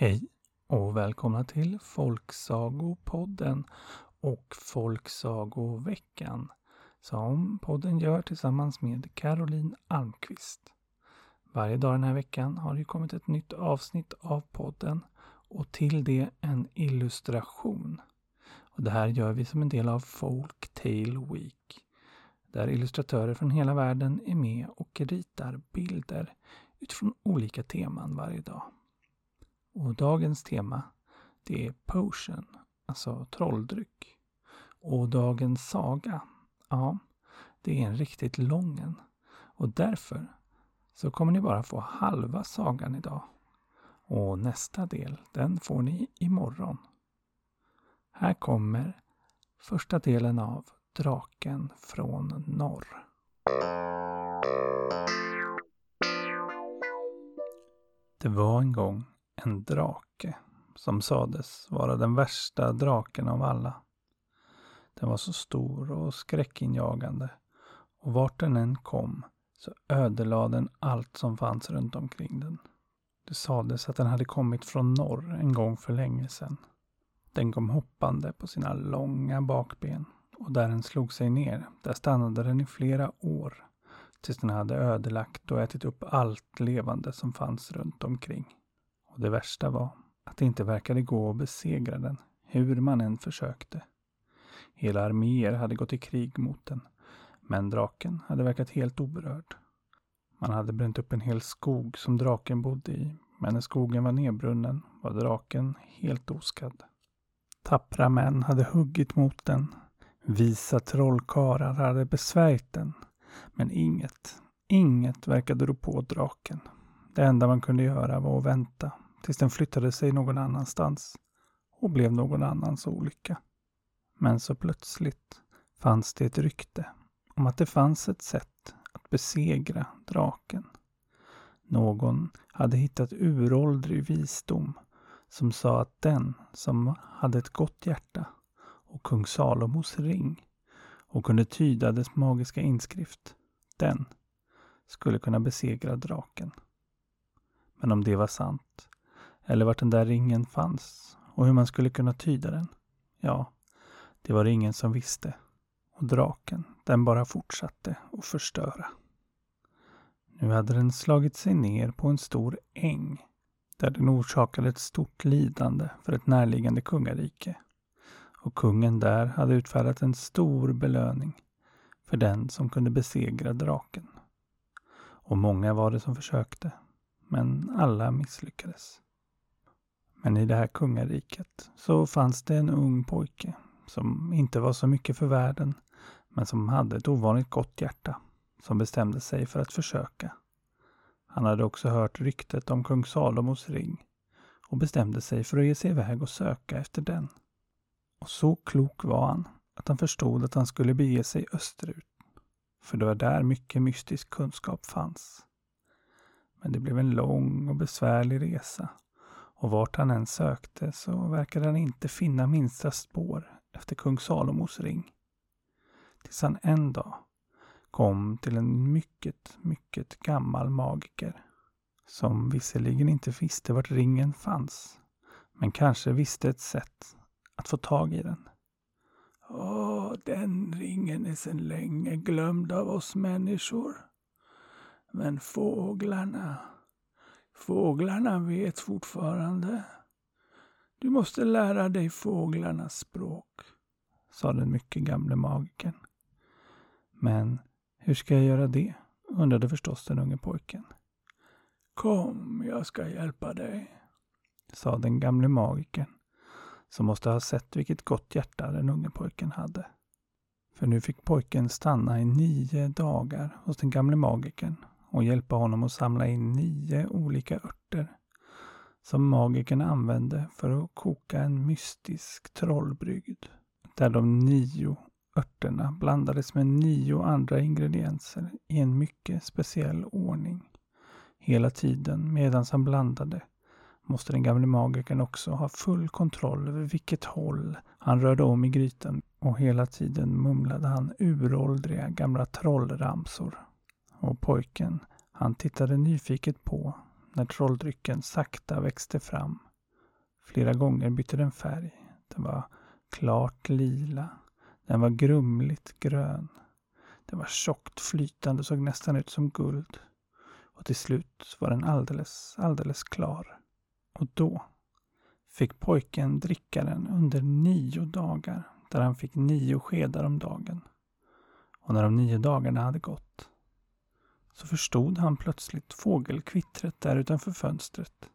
Hej och välkomna till Folksagopodden och Folksagoveckan som podden gör tillsammans med Caroline Almqvist. Varje dag den här veckan har det kommit ett nytt avsnitt av podden och till det en illustration. Och det här gör vi som en del av Folktale Week där illustratörer från hela världen är med och ritar bilder utifrån olika teman varje dag. Och dagens tema det är potion, alltså trolldryck. Och dagens saga, ja, det är en riktigt lång en. Och därför så kommer ni bara få halva sagan idag. Och nästa del, den får ni imorgon. Här kommer första delen av Draken från norr. Det var en gång en drake som sades vara den värsta draken av alla. Den var så stor och skräckinjagande och vart den än kom så ödelade den allt som fanns runt omkring den. Det sades att den hade kommit från norr en gång för länge sedan. Den kom hoppande på sina långa bakben och där den slog sig ner, där stannade den i flera år tills den hade ödelagt och ätit upp allt levande som fanns runt omkring. Och det värsta var att det inte verkade gå att besegra den, hur man än försökte. Hela arméer hade gått i krig mot den, men draken hade verkat helt oberörd. Man hade bränt upp en hel skog som draken bodde i, men när skogen var nedbrunnen var draken helt oskadd. Tappra män hade huggit mot den. Visa trollkarlar hade besvärjt den. Men inget, inget verkade rå på draken. Det enda man kunde göra var att vänta tills den flyttade sig någon annanstans och blev någon annans olycka. Men så plötsligt fanns det ett rykte om att det fanns ett sätt att besegra draken. Någon hade hittat uråldrig visdom som sa att den som hade ett gott hjärta och kung Salomos ring och kunde tyda dess magiska inskrift, den skulle kunna besegra draken. Men om det var sant, eller vart den där ringen fanns och hur man skulle kunna tyda den, ja, det var det ingen som visste. Och draken, den bara fortsatte att förstöra. Nu hade den slagit sig ner på en stor äng där den orsakade ett stort lidande för ett närliggande kungarike. Och kungen där hade utfärdat en stor belöning för den som kunde besegra draken. Och många var det som försökte, men alla misslyckades. Men i det här kungariket så fanns det en ung pojke som inte var så mycket för världen, men som hade ett ovanligt gott hjärta, som bestämde sig för att försöka. Han hade också hört ryktet om kung Salomos ring och bestämde sig för att ge sig iväg och söka efter den. Och så klok var han att han förstod att han skulle bege sig österut, för det var där mycket mystisk kunskap fanns. Men det blev en lång och besvärlig resa och vart han än sökte så verkade han inte finna minsta spår efter kung Salomos ring. Tills han en dag kom till en mycket, mycket gammal magiker som visserligen inte visste vart ringen fanns, men kanske visste ett sätt att få tag i den. Åh, den ringen är sedan länge glömd av oss människor. Men fåglarna, fåglarna vet fortfarande. Du måste lära dig fåglarnas språk, sa den mycket gamle magikern. Men hur ska jag göra det? undrade förstås den unge pojken. Kom, jag ska hjälpa dig, sa den gamle magikern, som måste ha sett vilket gott hjärta den unge pojken hade. För nu fick pojken stanna i nio dagar hos den gamle magikern och hjälpa honom att samla in nio olika örter som magikern använde för att koka en mystisk trollbrygd. Där de nio örterna blandades med nio andra ingredienser i en mycket speciell ordning. Hela tiden medan han blandade måste den gamle magikern också ha full kontroll över vilket håll han rörde om i grytan och hela tiden mumlade han uråldriga gamla trollramsor. Och pojken, han tittade nyfiket på när trolldrycken sakta växte fram Flera gånger bytte den färg. Den var klart lila. Den var grumligt grön. Den var tjockt flytande och såg nästan ut som guld. Och till slut var den alldeles, alldeles klar. Och då fick pojken dricka den under nio dagar, där han fick nio skedar om dagen. Och när de nio dagarna hade gått så förstod han plötsligt fågelkvittret där utanför fönstret.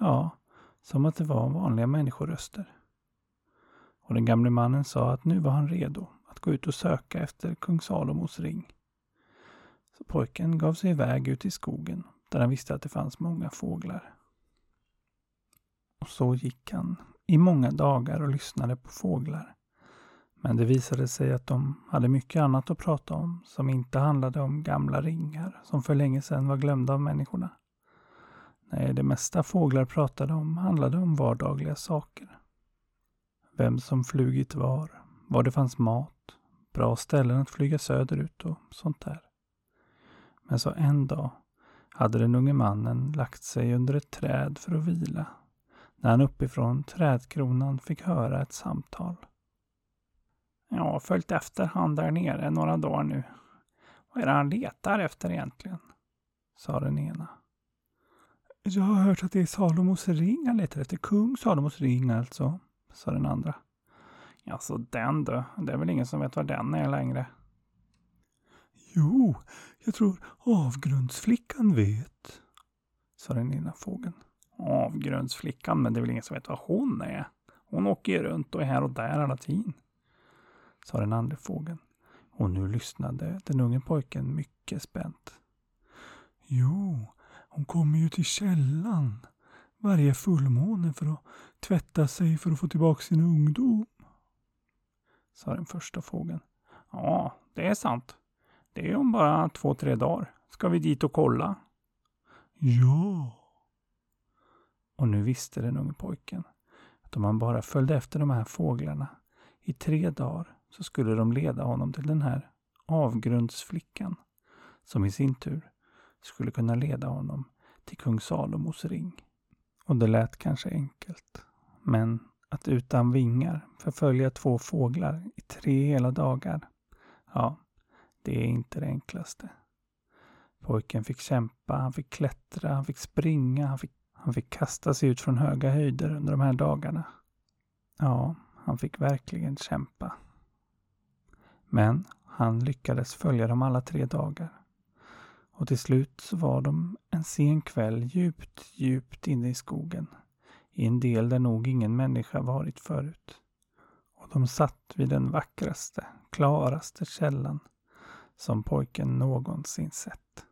Ja, som att det var vanliga människoröster. Och den gamle mannen sa att nu var han redo att gå ut och söka efter kung Salomos ring. Så pojken gav sig iväg ut i skogen där han visste att det fanns många fåglar. Och så gick han i många dagar och lyssnade på fåglar. Men det visade sig att de hade mycket annat att prata om som inte handlade om gamla ringar som för länge sedan var glömda av människorna. Nej, det mesta fåglar pratade om handlade om vardagliga saker. Vem som flugit var, var det fanns mat, bra ställen att flyga söderut och sånt där. Men så en dag hade den unge mannen lagt sig under ett träd för att vila när han uppifrån trädkronan fick höra ett samtal. Jag har följt efter han där nere några dagar nu. Vad är det han letar efter egentligen? sa den ena. Jag har hört att det är Salomos ring han letar efter. Kung Salomos ring alltså, sa den andra. Alltså den du, det är väl ingen som vet var den är längre. Jo, jag tror avgrundsflickan vet, sa den ena fågeln. Avgrundsflickan, men det är väl ingen som vet vad hon är. Hon åker ju runt och är här och där hela tiden, sa den andra fågeln. Och nu lyssnade den unge pojken mycket spänt. Jo, hon kommer ju till källan varje fullmåne för att tvätta sig för att få tillbaka sin ungdom, sa den första fågeln. Ja, det är sant. Det är om bara två, tre dagar. Ska vi dit och kolla? Ja. Och nu visste den unge pojken att om han bara följde efter de här fåglarna i tre dagar så skulle de leda honom till den här avgrundsflickan som i sin tur skulle kunna leda honom till kung Salomos ring. Och det lät kanske enkelt, men att utan vingar förfölja två fåglar i tre hela dagar, ja, det är inte det enklaste. Pojken fick kämpa, han fick klättra, han fick springa, han fick, han fick kasta sig ut från höga höjder under de här dagarna. Ja, han fick verkligen kämpa. Men han lyckades följa dem alla tre dagar. Och till slut så var de en sen kväll djupt, djupt inne i skogen. I en del där nog ingen människa varit förut. Och de satt vid den vackraste, klaraste källan som pojken någonsin sett.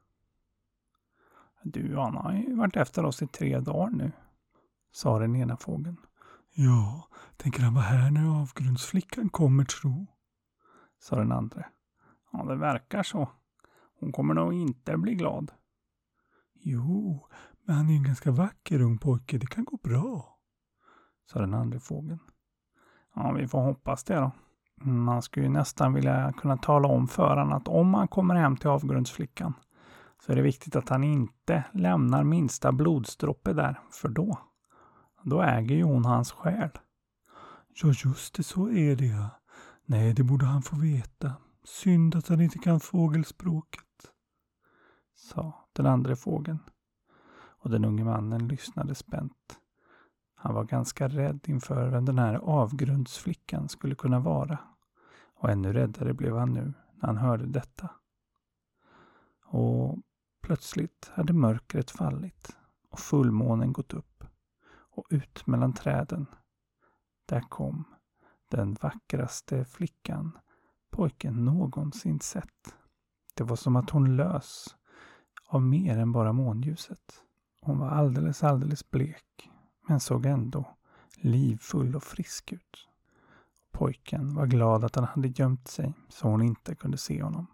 Du, han har ju varit efter oss i tre dagar nu, sa den ena fågeln. Ja, tänker han vara här när avgrundsflickan kommer tro? Sa den andra. Ja, det verkar så. Hon kommer nog inte bli glad. Jo, men han är en ganska vacker ung pojke. Det kan gå bra, sa den andra fågeln. Ja, vi får hoppas det då. Man skulle ju nästan vilja kunna tala om för honom att om han kommer hem till avgrundsflickan så är det viktigt att han inte lämnar minsta blodsdroppe där, för då, då äger ju hon hans själ. Ja, just det, så är det ja. Nej, det borde han få veta. Synd att han inte kan fågelspråket, sa den andra fågeln. Och den unge mannen lyssnade spänt. Han var ganska rädd inför vem den här avgrundsflickan skulle kunna vara. Och ännu räddare blev han nu när han hörde detta. Och plötsligt hade mörkret fallit och fullmånen gått upp. Och ut mellan träden, där kom den vackraste flickan pojken någonsin sett. Det var som att hon lös av mer än bara månljuset. Hon var alldeles, alldeles blek, men såg ändå livfull och frisk ut. Pojken var glad att han hade gömt sig så hon inte kunde se honom.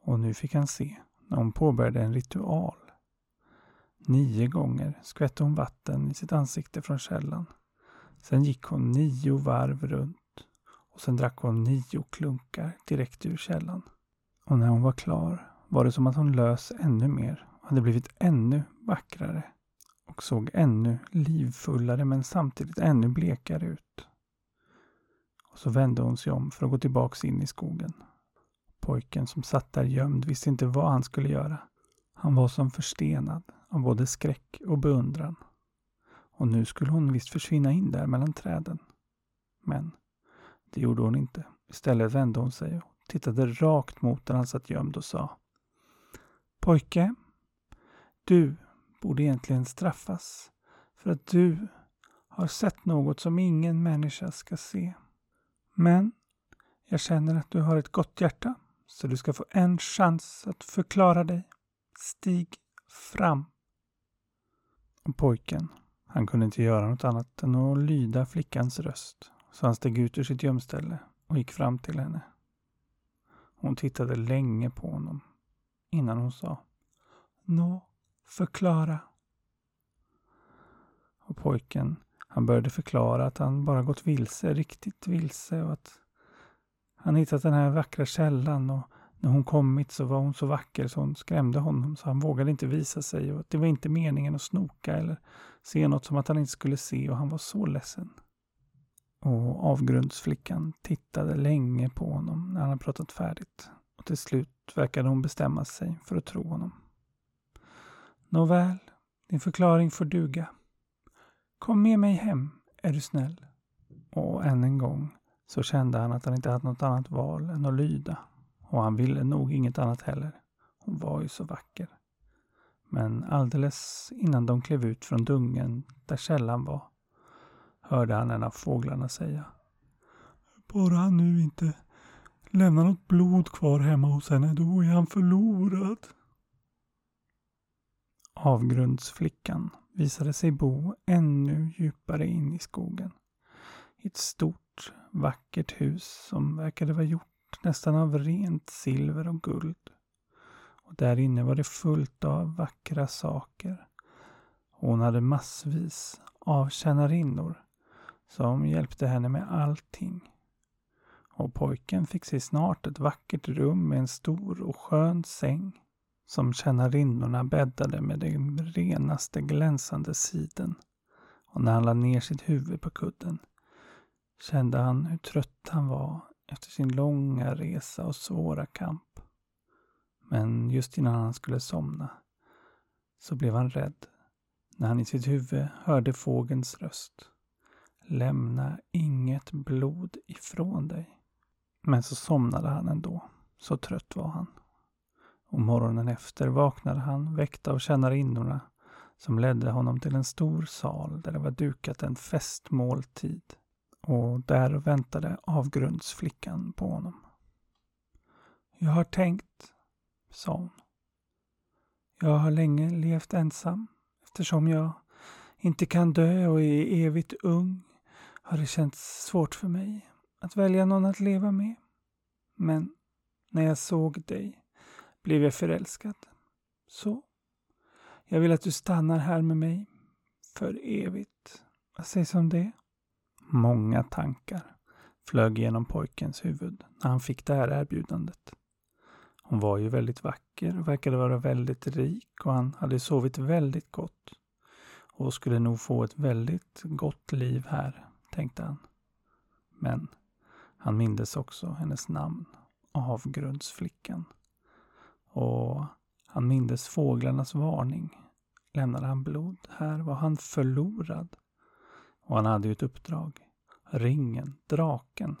Och nu fick han se när hon påbörjade en ritual. Nio gånger skvätte hon vatten i sitt ansikte från källan. Sen gick hon nio varv runt och sen drack hon nio klunkar direkt ur källan. Och när hon var klar var det som att hon lös ännu mer och hade blivit ännu vackrare. och såg ännu livfullare men samtidigt ännu blekare ut. Och så vände hon sig om för att gå tillbaks in i skogen. Pojken som satt där gömd visste inte vad han skulle göra. Han var som förstenad av både skräck och beundran. Och nu skulle hon visst försvinna in där mellan träden. Men det gjorde hon inte. Istället vände hon sig och tittade rakt mot där han satt gömd och sa Pojke, du borde egentligen straffas för att du har sett något som ingen människa ska se. Men jag känner att du har ett gott hjärta så du ska få en chans att förklara dig. Stig fram. Och pojken, han kunde inte göra något annat än att lyda flickans röst. Så han steg ut ur sitt gömställe och gick fram till henne. Hon tittade länge på honom innan hon sa Nå, förklara. Och pojken, han började förklara att han bara gått vilse, riktigt vilse och att han hittat den här vackra källan och när hon kommit så var hon så vacker så hon skrämde honom så han vågade inte visa sig och det var inte meningen att snoka eller se något som att han inte skulle se och han var så ledsen. Och avgrundsflickan tittade länge på honom när han hade pratat färdigt och till slut verkade hon bestämma sig för att tro honom. Nåväl, din förklaring får duga. Kom med mig hem, är du snäll. Och än en gång så kände han att han inte hade något annat val än att lyda. Och han ville nog inget annat heller. Hon var ju så vacker. Men alldeles innan de klev ut från dungen där källan var hörde han en av fåglarna säga. Bara han nu inte lämnar något blod kvar hemma hos henne, då är han förlorad. Avgrundsflickan visade sig bo ännu djupare in i skogen. I ett stort, vackert hus som verkade vara gjort nästan av rent silver och guld. Och där inne var det fullt av vackra saker. hon hade massvis av tjänarinnor som hjälpte henne med allting. Och pojken fick sig snart ett vackert rum med en stor och skön säng som tjänarinnorna bäddade med den renaste glänsande siden. Och när han lade ner sitt huvud på kudden kände han hur trött han var efter sin långa resa och svåra kamp. Men just innan han skulle somna så blev han rädd när han i sitt huvud hörde fågelns röst. Lämna inget blod ifrån dig. Men så somnade han ändå. Så trött var han. Och morgonen efter vaknade han väckt av tjänarinnorna som ledde honom till en stor sal där det var dukat en festmåltid. Och där väntade avgrundsflickan på honom. Jag har tänkt, sa hon. Jag har länge levt ensam eftersom jag inte kan dö och är evigt ung har det känts svårt för mig att välja någon att leva med. Men när jag såg dig blev jag förälskad. Så, jag vill att du stannar här med mig för evigt. Vad sägs om det? Många tankar flög genom pojkens huvud när han fick det här erbjudandet. Hon var ju väldigt vacker och verkade vara väldigt rik och han hade sovit väldigt gott och skulle nog få ett väldigt gott liv här tänkte han. Men han mindes också hennes namn, avgrundsflickan. Och han mindes fåglarnas varning. Lämnade han blod, här var han förlorad. Och han hade ju ett uppdrag. Ringen, draken.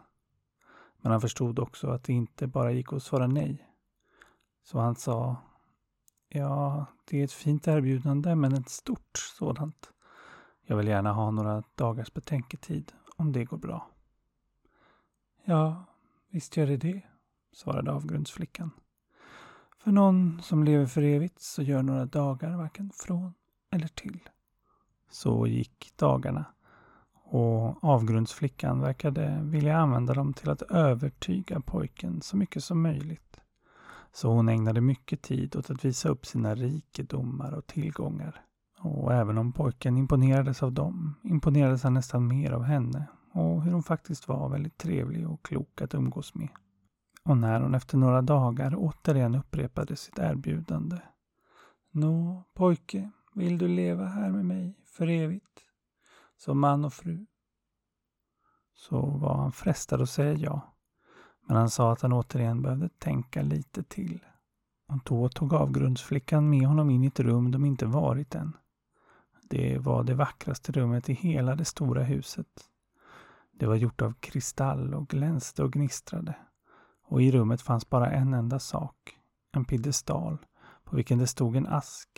Men han förstod också att det inte bara gick att svara nej. Så han sa Ja, det är ett fint erbjudande, men ett stort sådant. Jag vill gärna ha några dagars betänketid, om det går bra. Ja, visst gör det det, svarade avgrundsflickan. För någon som lever för evigt så gör några dagar varken från eller till. Så gick dagarna och avgrundsflickan verkade vilja använda dem till att övertyga pojken så mycket som möjligt. Så hon ägnade mycket tid åt att visa upp sina rikedomar och tillgångar. Och även om pojken imponerades av dem imponerades han nästan mer av henne och hur hon faktiskt var väldigt trevlig och klok att umgås med. Och när hon efter några dagar återigen upprepade sitt erbjudande. Nå, pojke, vill du leva här med mig för evigt? Som man och fru? Så var han frestad att säga ja. Men han sa att han återigen behövde tänka lite till. Och då tog avgrundsflickan med honom in i ett rum de inte varit än. Det var det vackraste rummet i hela det stora huset. Det var gjort av kristall och glänste och gnistrade. Och i rummet fanns bara en enda sak. En piedestal på vilken det stod en ask.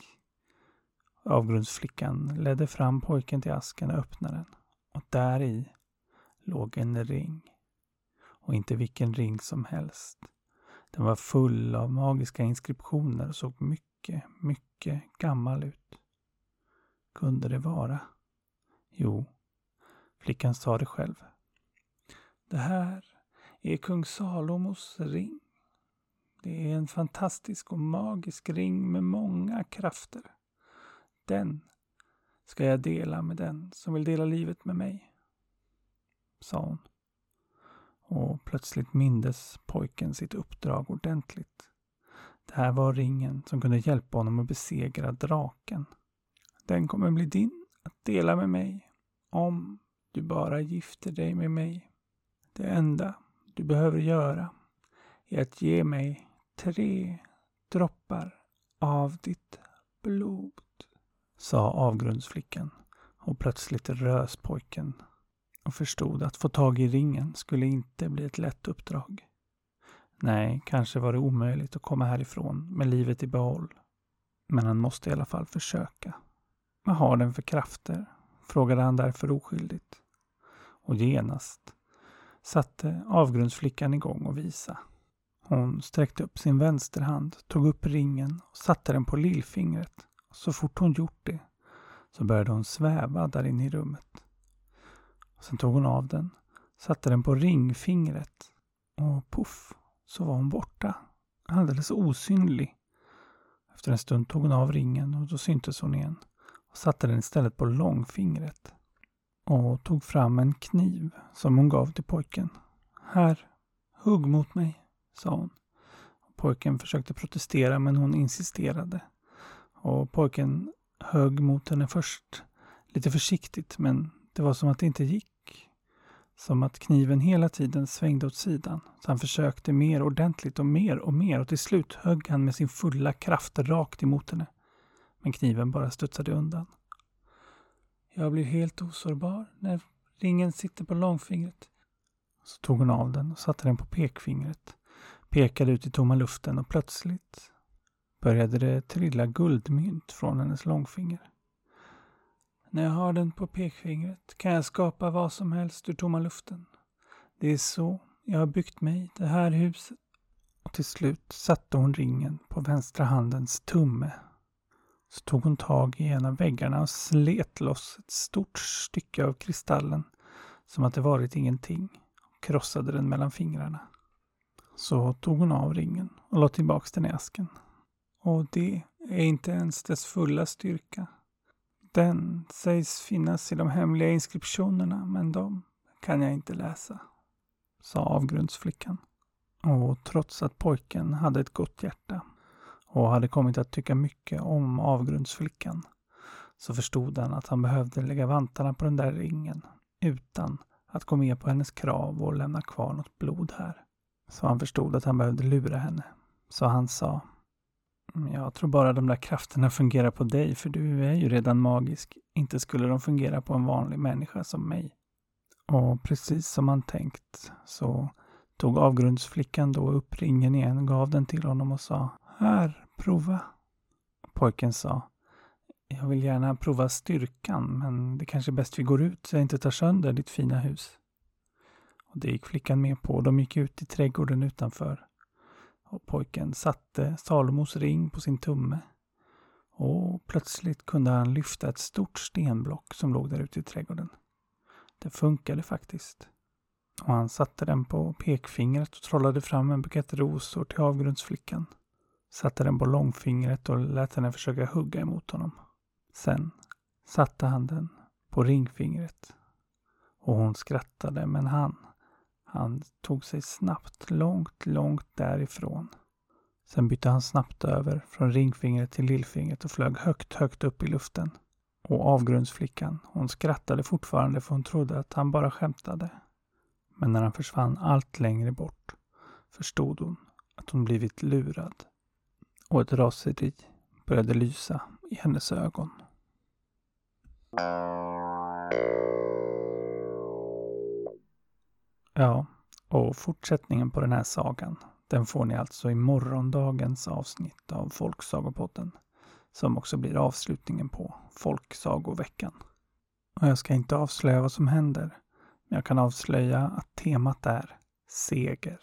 Avgrundsflickan ledde fram pojken till asken och öppnade den. Och där i låg en ring. Och inte vilken ring som helst. Den var full av magiska inskriptioner och såg mycket, mycket gammal ut. Kunde det vara? Jo, flickan sa det själv. Det här är kung Salomos ring. Det är en fantastisk och magisk ring med många krafter. Den ska jag dela med den som vill dela livet med mig, sa hon. Och plötsligt mindes pojken sitt uppdrag ordentligt. Det här var ringen som kunde hjälpa honom att besegra draken. Den kommer bli din att dela med mig om du bara gifter dig med mig. Det enda du behöver göra är att ge mig tre droppar av ditt blod, sa avgrundsflickan och plötsligt rös pojken och förstod att få tag i ringen skulle inte bli ett lätt uppdrag. Nej, kanske var det omöjligt att komma härifrån med livet i behåll. Men han måste i alla fall försöka. Vad har den för krafter? frågade han därför oskyldigt. Och genast satte avgrundsflickan igång och visa. Hon sträckte upp sin vänsterhand, tog upp ringen och satte den på lillfingret. Så fort hon gjort det så började hon sväva där inne i rummet. Sen tog hon av den, satte den på ringfingret och puff så var hon borta. Alldeles osynlig. Efter en stund tog hon av ringen och då syntes hon igen och satte den istället på långfingret och tog fram en kniv som hon gav till pojken. Här, hugg mot mig, sa hon. Pojken försökte protestera men hon insisterade. Och pojken högg mot henne först, lite försiktigt men det var som att det inte gick. Som att kniven hela tiden svängde åt sidan. Så han försökte mer ordentligt och mer och mer och till slut högg han med sin fulla kraft rakt emot henne. Men kniven bara studsade undan. Jag blir helt osårbar när ringen sitter på långfingret. Så tog hon av den och satte den på pekfingret. Pekade ut i tomma luften och plötsligt började det trilla guldmynt från hennes långfinger. När jag har den på pekfingret kan jag skapa vad som helst ur tomma luften. Det är så jag har byggt mig det här huset. Och till slut satte hon ringen på vänstra handens tumme. Så tog hon tag i en av väggarna och slet loss ett stort stycke av kristallen som att det varit ingenting och krossade den mellan fingrarna. Så tog hon av ringen och lade tillbaks den i asken. Och det är inte ens dess fulla styrka. Den sägs finnas i de hemliga inskriptionerna, men de kan jag inte läsa, sa avgrundsflickan. Och trots att pojken hade ett gott hjärta och hade kommit att tycka mycket om avgrundsflickan så förstod han att han behövde lägga vantarna på den där ringen utan att gå med på hennes krav och lämna kvar något blod här. Så han förstod att han behövde lura henne. Så han sa Mm, jag tror bara de där krafterna fungerar på dig, för du är ju redan magisk. Inte skulle de fungera på en vanlig människa som mig. Och precis som han tänkt så tog avgrundsflickan då upp ringen igen, gav den till honom och sa Här, prova. Pojken sa Jag vill gärna prova styrkan, men det kanske är bäst vi går ut så jag inte tar sönder ditt fina hus. Och det gick flickan med på och de gick ut i trädgården utanför och pojken satte Salomos ring på sin tumme. Och plötsligt kunde han lyfta ett stort stenblock som låg där ute i trädgården. Det funkade faktiskt. Och han satte den på pekfingret och trollade fram en bukett rosor till avgrundsflickan. Satte den på långfingret och lät henne försöka hugga emot honom. Sen satte han den på ringfingret. Och hon skrattade, men han han tog sig snabbt långt, långt därifrån. Sen bytte han snabbt över från ringfingret till lillfingret och flög högt, högt upp i luften. Och avgrundsflickan, hon skrattade fortfarande för hon trodde att han bara skämtade. Men när han försvann allt längre bort förstod hon att hon blivit lurad. Och ett raseri började lysa i hennes ögon. Ja, och fortsättningen på den här sagan, den får ni alltså i morgondagens avsnitt av Folksagopodden, som också blir avslutningen på Folksagoveckan. Och jag ska inte avslöja vad som händer, men jag kan avslöja att temat är seger.